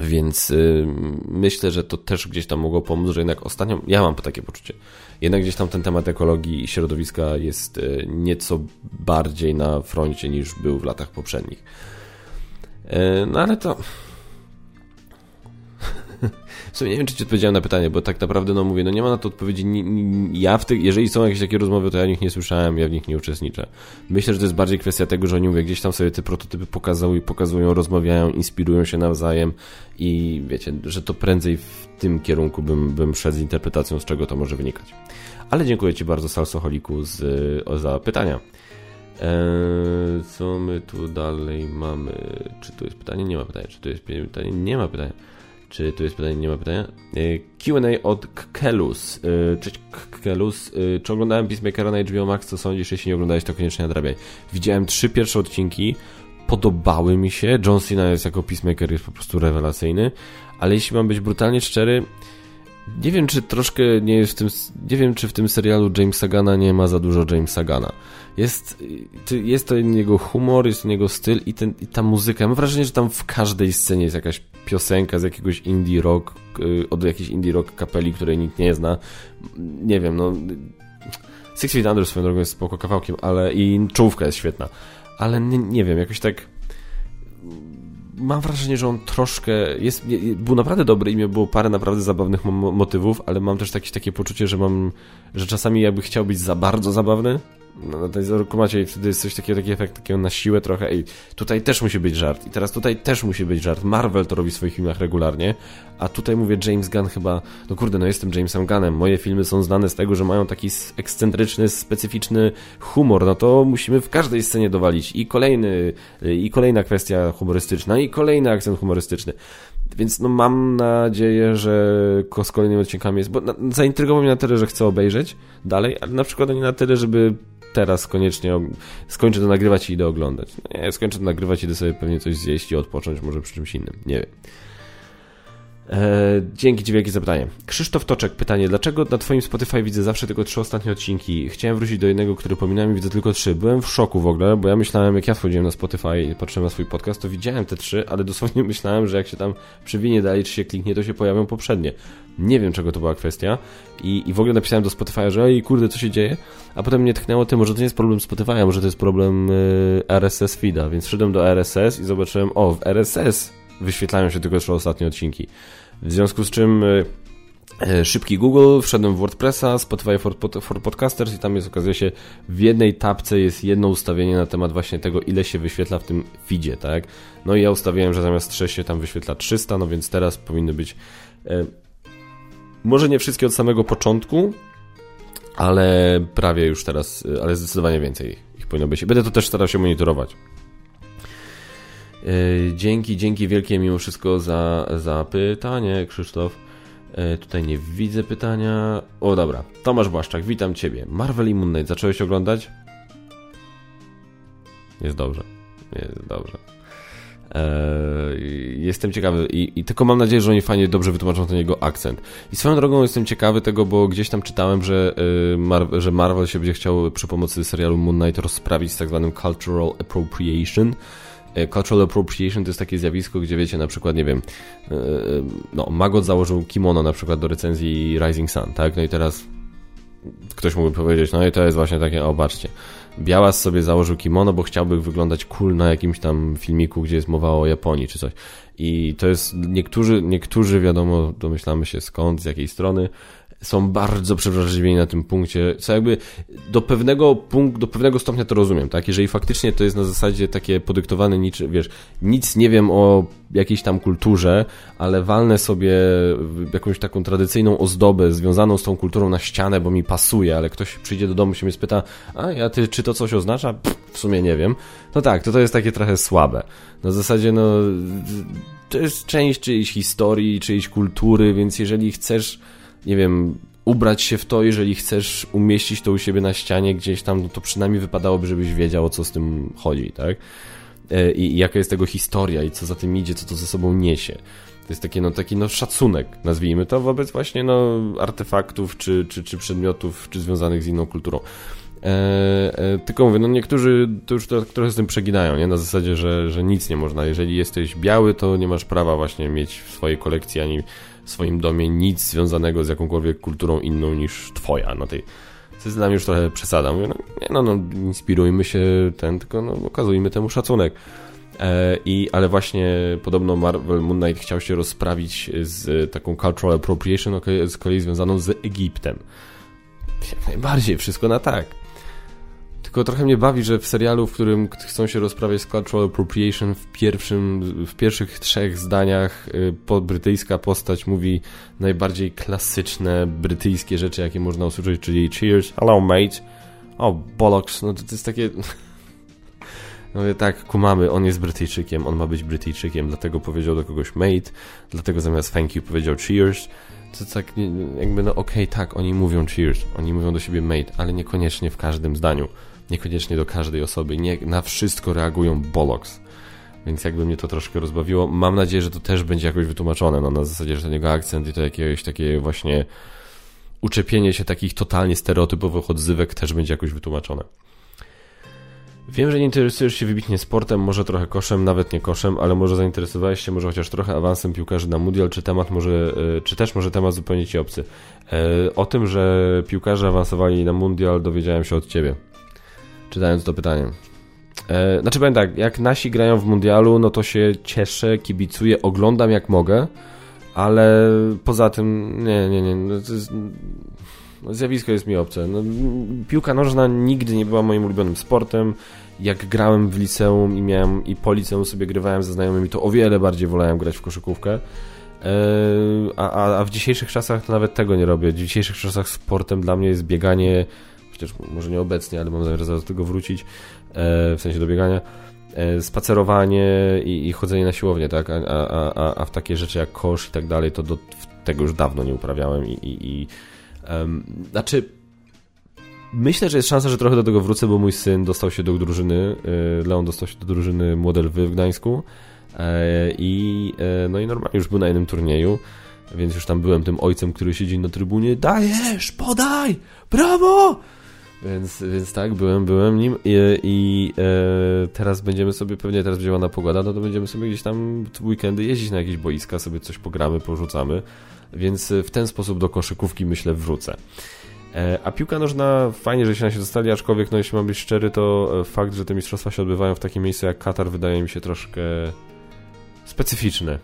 Więc y, myślę, że to też gdzieś tam mogło pomóc, że jednak ostatnio, ja mam takie poczucie, jednak gdzieś tam ten temat ekologii i środowiska jest y, nieco bardziej na froncie niż był w latach poprzednich. Y, no ale to w nie wiem, czy ci odpowiedziałem na pytanie, bo tak naprawdę, no mówię, no nie ma na to odpowiedzi. Ja w tych, jeżeli są jakieś takie rozmowy, to ja w nich nie słyszałem, ja w nich nie uczestniczę. Myślę, że to jest bardziej kwestia tego, że oni mówię, gdzieś tam sobie te prototypy pokazują i pokazują, rozmawiają, inspirują się nawzajem i wiecie, że to prędzej w tym kierunku bym, bym szedł z interpretacją, z czego to może wynikać. Ale dziękuję Ci bardzo, Salsoholiku, z, za pytania. Eee, co my tu dalej mamy? Czy tu jest pytanie? Nie ma pytania. Czy tu jest pytanie? Nie ma pytania. Czy tu jest pytanie? Nie ma pytania. E, Q&A od Kkelus. E, cześć Kkelus. E, czy oglądałem Peacemakera na HBO Max? Co sądzisz? Jeśli nie oglądałeś, to koniecznie nadrabiaj. Widziałem trzy pierwsze odcinki. podobały mi się. John Cena jest jako Peacemaker jest po prostu rewelacyjny, ale jeśli mam być brutalnie szczery, nie wiem, czy troszkę nie jest w tym, nie wiem, czy w tym serialu Jamesa Gana nie ma za dużo Jamesa Gana. Jest, jest to jego humor, jest to jego styl i, ten, i ta muzyka. Mam wrażenie, że tam w każdej scenie jest jakaś piosenka z jakiegoś indie rock, y, od jakiejś indie rock kapeli, której nikt nie zna. Nie wiem, no... Six Feet Under swoją drogą jest spoko kawałkiem, ale i czołówka jest świetna. Ale nie, nie wiem, jakoś tak mam wrażenie, że on troszkę jest, był naprawdę dobry i miał było parę naprawdę zabawnych motywów, ale mam też takie, takie poczucie, że mam, że czasami jakby chciał być za bardzo zabawny, na tej kumacie i wtedy jest coś takiego, taki efekt takiego na siłę trochę, ej, tutaj też musi być żart i teraz tutaj też musi być żart. Marvel to robi w swoich filmach regularnie, a tutaj mówię James Gunn chyba, no kurde, no jestem Jamesem Gunnem, moje filmy są znane z tego, że mają taki ekscentryczny, specyficzny humor, no to musimy w każdej scenie dowalić i kolejny, i kolejna kwestia humorystyczna, i kolejny akcent humorystyczny. Więc no mam nadzieję, że z kolejnymi odcinkami jest, bo na, zaintrygował mnie na tyle, że chcę obejrzeć dalej, ale na przykład nie na tyle, żeby teraz koniecznie skończę to nagrywać i idę oglądać. Nie, skończę to nagrywać idę sobie pewnie coś zjeść i odpocząć może przy czymś innym. Nie wiem. E, dzięki Ci wielkie zapytanie. Krzysztof Toczek, pytanie. Dlaczego na Twoim Spotify widzę zawsze tylko trzy ostatnie odcinki? Chciałem wrócić do jednego, który pominąłem i widzę tylko trzy. Byłem w szoku w ogóle, bo ja myślałem, jak ja wchodziłem na Spotify i patrzyłem na swój podcast, to widziałem te trzy, ale dosłownie myślałem, że jak się tam przywinie dalej, czy się kliknie, to się pojawią poprzednie. Nie wiem, czego to była kwestia i, i w ogóle napisałem do Spotify'a, że ej, kurde, co się dzieje? A potem mnie tknęło tym, może to nie jest problem Spotify'a, może to jest problem y, RSS feeda, więc wszedłem do RSS i zobaczyłem, o, w RSS wyświetlają się tylko trzy ostatnie odcinki. W związku z czym y, y, szybki Google, wszedłem w WordPressa, Spotify for, for Podcasters i tam jest, okazuje się, w jednej tapce jest jedno ustawienie na temat właśnie tego, ile się wyświetla w tym feedzie, tak? No i ja ustawiłem, że zamiast 3 się tam wyświetla 300, no więc teraz powinny być e, może nie wszystkie od samego początku, ale prawie już teraz, ale zdecydowanie więcej ich powinno być. Będę to też starał się monitorować. E, dzięki, dzięki wielkie mimo wszystko za, za pytanie, Krzysztof. E, tutaj nie widzę pytania. O, dobra. Tomasz Błaszczak, witam Ciebie. Marvel i Moon Knight, zacząłeś oglądać? Jest dobrze. Jest dobrze. Eee, jestem ciekawy I, i, tylko mam nadzieję, że oni fajnie, dobrze wytłumaczą ten jego akcent. I swoją drogą jestem ciekawy tego, bo gdzieś tam czytałem, że, yy, Mar że Marvel się będzie chciał przy pomocy serialu Moon Knight rozprawić z tak zwanym cultural appropriation. E, cultural appropriation to jest takie zjawisko, gdzie wiecie, na przykład, nie wiem, yy, no, Magot założył kimono na przykład do recenzji Rising Sun, tak? No i teraz ktoś mógłby powiedzieć, no i to jest właśnie takie, o, baczcie, Białas sobie założył kimono, bo chciałby wyglądać cool na jakimś tam filmiku, gdzie jest mowa o Japonii czy coś. I to jest, niektórzy, niektórzy wiadomo, domyślamy się skąd, z jakiej strony, są bardzo przewrażliwieni na tym punkcie, co jakby do pewnego punktu, do pewnego stopnia to rozumiem, tak? Jeżeli faktycznie to jest na zasadzie takie podyktowane niczym, wiesz, nic nie wiem o jakiejś tam kulturze, ale walnę sobie jakąś taką tradycyjną ozdobę związaną z tą kulturą na ścianę, bo mi pasuje, ale ktoś przyjdzie do domu się mnie spyta, a ja ty, czy to coś oznacza? Pff, w sumie nie wiem. No tak, to to jest takie trochę słabe. Na zasadzie, no, to jest część czyjejś historii, czyjejś kultury, więc jeżeli chcesz nie wiem, ubrać się w to, jeżeli chcesz umieścić to u siebie na ścianie gdzieś tam, no to przynajmniej wypadałoby, żebyś wiedział, o co z tym chodzi, tak? E, I, i jaka jest tego historia i co za tym idzie, co to ze sobą niesie. To jest taki, no, taki no, szacunek, nazwijmy to, wobec właśnie no, artefaktów czy, czy, czy przedmiotów, czy związanych z inną kulturą. E, e, tylko mówię, no niektórzy to już to, trochę z tym przeginają, nie? Na zasadzie, że, że nic nie można. Jeżeli jesteś biały, to nie masz prawa właśnie mieć w swojej kolekcji ani w swoim domie nic związanego z jakąkolwiek kulturą inną niż twoja. No tej, mnie już trochę przesada. Mówię, no, nie, no, no inspirujmy się ten, tylko no, okazujmy temu szacunek. E, I, ale właśnie podobno Marvel Moon Knight chciał się rozprawić z taką cultural appropriation, z kolei związaną z Egiptem. Jak najbardziej, wszystko na tak. Tylko trochę mnie bawi, że w serialu, w którym chcą się rozprawiać z cultural appropriation w, pierwszym, w pierwszych trzech zdaniach y, brytyjska postać mówi najbardziej klasyczne brytyjskie rzeczy, jakie można usłyszeć, czyli cheers, hello mate, o bollocks, no to, to jest takie... No mówię, tak, kumamy, on jest Brytyjczykiem, on ma być Brytyjczykiem, dlatego powiedział do kogoś mate, dlatego zamiast thank you powiedział cheers, to tak jakby, no okej, okay, tak, oni mówią cheers, oni mówią do siebie mate, ale niekoniecznie w każdym zdaniu niekoniecznie do każdej osoby, nie na wszystko reagują bollocks. więc jakby mnie to troszkę rozbawiło. Mam nadzieję, że to też będzie jakoś wytłumaczone, no na zasadzie, że ten jego akcent i to jakieś takie właśnie uczepienie się takich totalnie stereotypowych odzywek też będzie jakoś wytłumaczone. Wiem, że nie interesujesz się wybitnie sportem, może trochę koszem, nawet nie koszem, ale może zainteresowałeś się może chociaż trochę awansem piłkarzy na mundial, czy temat może, e, czy też może temat zupełnie ci obcy. E, o tym, że piłkarze awansowali na mundial dowiedziałem się od ciebie, czytając to pytanie. E, znaczy powiem tak, jak nasi grają w mundialu, no to się cieszę, kibicuję, oglądam jak mogę, ale poza tym nie, nie, nie, no jest, no zjawisko jest mi obce. No, piłka nożna nigdy nie była moim ulubionym sportem. Jak grałem w liceum i miałem i po liceum sobie grywałem ze znajomymi, to o wiele bardziej wolałem grać w koszykówkę. E, a, a, a w dzisiejszych czasach to nawet tego nie robię. W dzisiejszych czasach sportem dla mnie jest bieganie, chociaż może nie obecnie, ale mam zamiar do tego wrócić, e, w sensie do biegania e, spacerowanie i, i, chodzenie na siłownię, tak? A, a, a, a w takie rzeczy jak kosz i tak dalej, to do, tego już dawno nie uprawiałem i, i, i um, znaczy myślę, że jest szansa, że trochę do tego wrócę, bo mój syn dostał się do drużyny, e, Leon dostał się do drużyny Młodel Wy w Gdańsku i no i normalnie już był na jednym turnieju, więc już tam byłem tym ojcem, który siedzi na trybunie, dajesz, podaj, brawo! Więc, więc tak, byłem, byłem nim i, i e, teraz będziemy sobie, pewnie teraz będzie ładna pogoda, no to będziemy sobie gdzieś tam w weekendy jeździć na jakieś boiska, sobie coś pogramy, porzucamy, więc w ten sposób do koszykówki myślę wrócę. E, a piłka nożna, fajnie, że się na się dostali, aczkolwiek, no jeśli mam być szczery, to fakt, że te mistrzostwa się odbywają w takim miejscu jak Katar wydaje mi się troszkę specyficzne.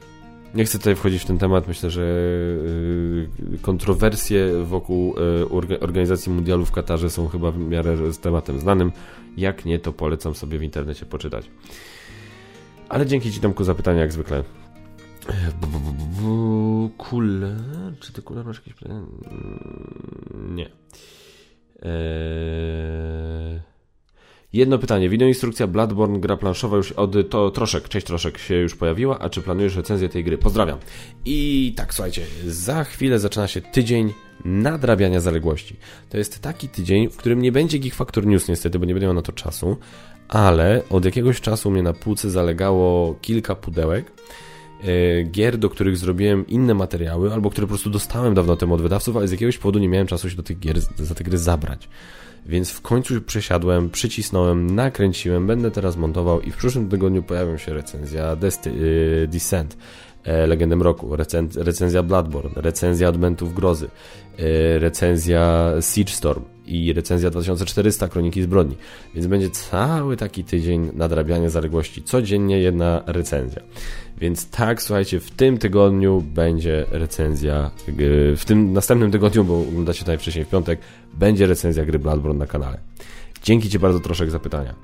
Nie chcę tutaj wchodzić w ten temat. Myślę, że y, kontrowersje wokół y, organizacji mundialu w Katarze są chyba w miarę z tematem znanym. Jak nie, to polecam sobie w internecie poczytać. Ale dzięki Ci Tomku za pytania, jak zwykle. Kule. Czy ty kule masz jakieś pytania? Mm, nie. Eee... Jedno pytanie. Wideoinstrukcja Bloodborne, gra planszowa już od to troszek, cześć troszek się już pojawiła, a czy planujesz recenzję tej gry? Pozdrawiam. I tak, słuchajcie, za chwilę zaczyna się tydzień nadrabiania zaległości. To jest taki tydzień, w którym nie będzie Geek Factor News niestety, bo nie będę miał na to czasu, ale od jakiegoś czasu mnie na półce zalegało kilka pudełek, gier, do których zrobiłem inne materiały, albo które po prostu dostałem dawno temu od wydawców, ale z jakiegoś powodu nie miałem czasu się do tych gier, za te gry zabrać. Więc w końcu przesiadłem, przycisnąłem, nakręciłem, będę teraz montował i w przyszłym tygodniu pojawią się recenzja yy, Descent, e, Legendem Roku, recenzja Bloodborne, recenzja Adventów Grozy, e, recenzja Siege Storm i recenzja 2400 Kroniki Zbrodni. Więc będzie cały taki tydzień nadrabiania zaległości. Codziennie jedna recenzja. Więc tak, słuchajcie, w tym tygodniu będzie recenzja, w tym następnym tygodniu, bo oglądacie najwcześniej w piątek, będzie recenzja gry Bloodborne na kanale. Dzięki Ci bardzo troszkę za pytania.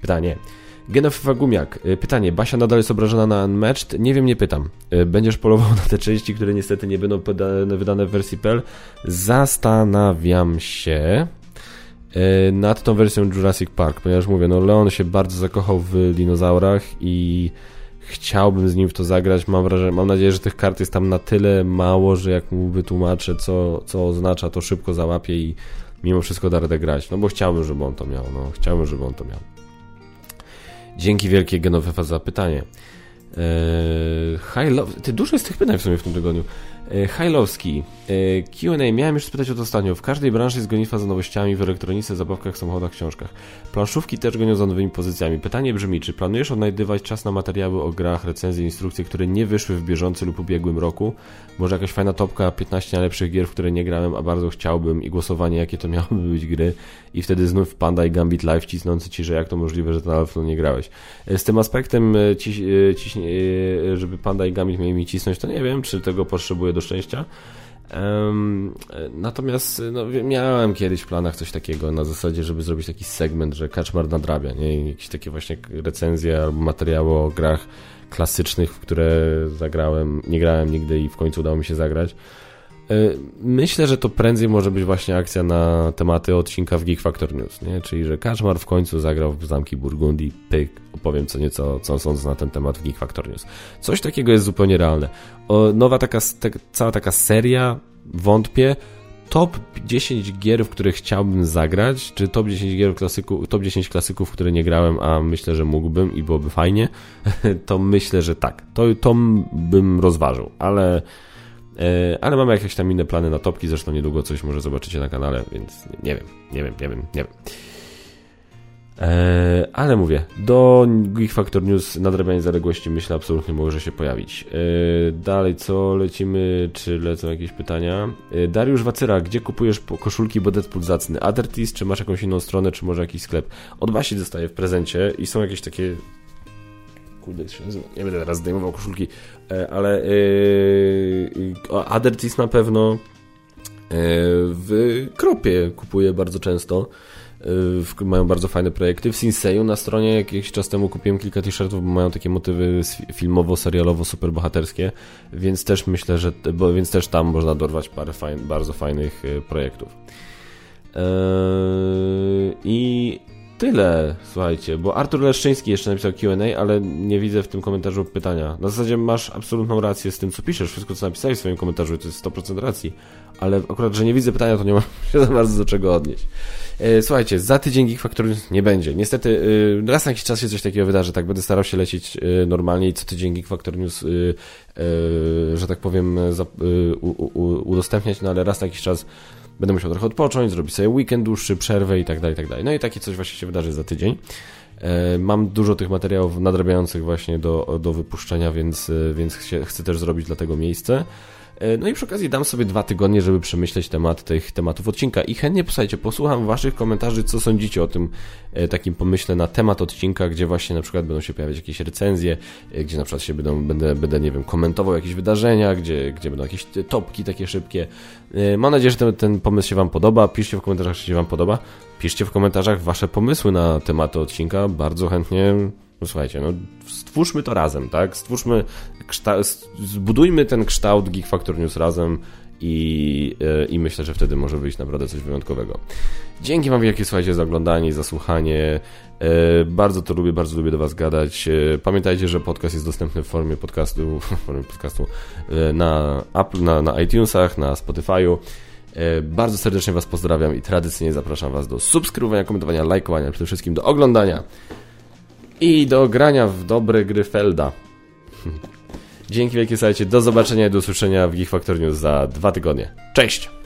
Pytanie. Genof Gumiak. Y, pytanie. Basia nadal jest obrażona na Unmatched? Nie wiem, nie pytam. Y, będziesz polował na te części, które niestety nie będą wydane w wersji PL? Zastanawiam się y, nad tą wersją Jurassic Park, ponieważ mówię, no Leon się bardzo zakochał w dinozaurach i chciałbym z nim w to zagrać. Mam wrażenie, mam nadzieję, że tych kart jest tam na tyle mało, że jak mu wytłumaczę, co, co oznacza, to szybko załapie i mimo wszystko da radę grać. No bo chciałbym, żeby on to miał. No, chciałbym, żeby on to miał. Dzięki wielkie Genovefa za pytanie. Eee, high love. Ty dużo jest tych pytań w sumie w tym tygodniu. E, Hajlowski. E, Q&A. Miałem już spytać o to ostatnio. W każdej branży jest gonitwa za nowościami w elektronice, zabawkach, samochodach, książkach. Planszówki też gonią za nowymi pozycjami. Pytanie brzmi, czy planujesz odnajdywać czas na materiały o grach, recenzje, instrukcje, które nie wyszły w bieżący lub ubiegłym roku? Może jakaś fajna topka 15 najlepszych gier, w które nie grałem, a bardzo chciałbym i głosowanie, jakie to miałyby być gry i wtedy znów Panda i Gambit Live cisnący ci, że jak to możliwe, że na nie grałeś. E, z tym aspektem, ciś, ciś, żeby Panda i Gambit mieli mi cisnąć, to nie wiem, czy tego potrzebuję do szczęścia. Um, natomiast no, miałem kiedyś w planach coś takiego na zasadzie, żeby zrobić taki segment, że Kaczmar nadrabia, nie? Jakieś takie właśnie recenzje albo materiały o grach klasycznych, w które zagrałem, nie grałem nigdy i w końcu udało mi się zagrać. E, myślę, że to prędzej może być właśnie akcja na tematy odcinka w Geek Factor News, nie? czyli że Kaczmar w końcu zagrał w Zamki Burgundii, pyk, opowiem co nieco, co sądzę na ten temat w Geek Factor News. Coś takiego jest zupełnie realne. O, nowa taka, te, cała taka seria, wątpię, top 10 gier, w które chciałbym zagrać, czy top 10 gier klasyków, top 10 klasyków, w które nie grałem, a myślę, że mógłbym i byłoby fajnie, to myślę, że tak. To, to bym rozważył, ale e, ale mamy jakieś tam inne plany na topki, zresztą niedługo coś może zobaczycie na kanale, więc nie wiem, nie wiem, nie wiem, nie wiem. Eee, ale mówię, do Geek Factor News nadrabianie zaległości myślę absolutnie może się pojawić. Eee, dalej co lecimy, czy lecą jakieś pytania? Eee, Dariusz Wacyra, gdzie kupujesz koszulki, bo Deadpool zacny? Adertis, czy masz jakąś inną stronę, czy może jakiś sklep? Od Basi dostaję w prezencie i są jakieś takie kurde. Nie będę teraz zdejmował koszulki, e, ale e, Adertis na pewno e, w Kropie kupuję bardzo często. Y, mają bardzo fajne projekty. W Sinseju na stronie jakiś czas temu kupiłem kilka t-shirtów, bo mają takie motywy filmowo-serialowo superbohaterskie, więc też myślę, że bo, więc też tam można dorwać parę fajn, bardzo fajnych y, projektów. Eee, I tyle, słuchajcie, bo Artur Leszczyński jeszcze napisał Q&A, ale nie widzę w tym komentarzu pytania. Na zasadzie masz absolutną rację z tym, co piszesz, wszystko, co napisałeś w swoim komentarzu, to jest 100% racji, ale akurat, że nie widzę pytania, to nie mam się za bardzo do czego odnieść. E, słuchajcie, za tydzień Geek Factory nie będzie. Niestety, e, raz na jakiś czas się coś takiego wydarzy, tak będę starał się lecieć e, normalnie i co tydzień Geek Factory News, że tak powiem, udostępniać, no ale raz na jakiś czas będę musiał trochę odpocząć, zrobić sobie weekend dłuższy, przerwę i tak dalej, i tak dalej. No i takie coś właśnie się wydarzy za tydzień. Mam dużo tych materiałów nadrabiających właśnie do, do wypuszczenia, więc, więc chcę też zrobić dla tego miejsce. E, no i przy okazji dam sobie dwa tygodnie, żeby przemyśleć temat tych tematów odcinka i chętnie, posłuchajcie, posłucham waszych komentarzy, co sądzicie o tym e, takim pomyśle na temat odcinka, gdzie właśnie na przykład będą się pojawiać jakieś recenzje, e, gdzie na przykład się będą, będę, będę nie wiem, komentował jakieś wydarzenia, gdzie, gdzie będą jakieś topki takie szybkie. Mam nadzieję, że ten, ten pomysł się wam podoba. Piszcie w komentarzach, czy się wam podoba. Piszcie w komentarzach wasze pomysły na tematy odcinka. Bardzo chętnie no słuchajcie, no stwórzmy to razem, tak? Stwórzmy, zbudujmy ten kształt Geek Factor News razem i, e, i myślę, że wtedy może wyjść naprawdę coś wyjątkowego. Dzięki Wam wielkie, słuchajcie, za oglądanie za słuchanie. E, bardzo to lubię, bardzo lubię do Was gadać. E, pamiętajcie, że podcast jest dostępny w formie podcastu, w formie podcastu na, Apple, na, na iTunesach, na Spotify'u. Bardzo serdecznie Was pozdrawiam i tradycyjnie zapraszam Was do subskrybowania, komentowania, lajkowania, przede wszystkim do oglądania i do grania w dobre gry Felda. Dzięki wielkie, słuchajcie, do zobaczenia i do usłyszenia w Geek Factor News za dwa tygodnie. Cześć!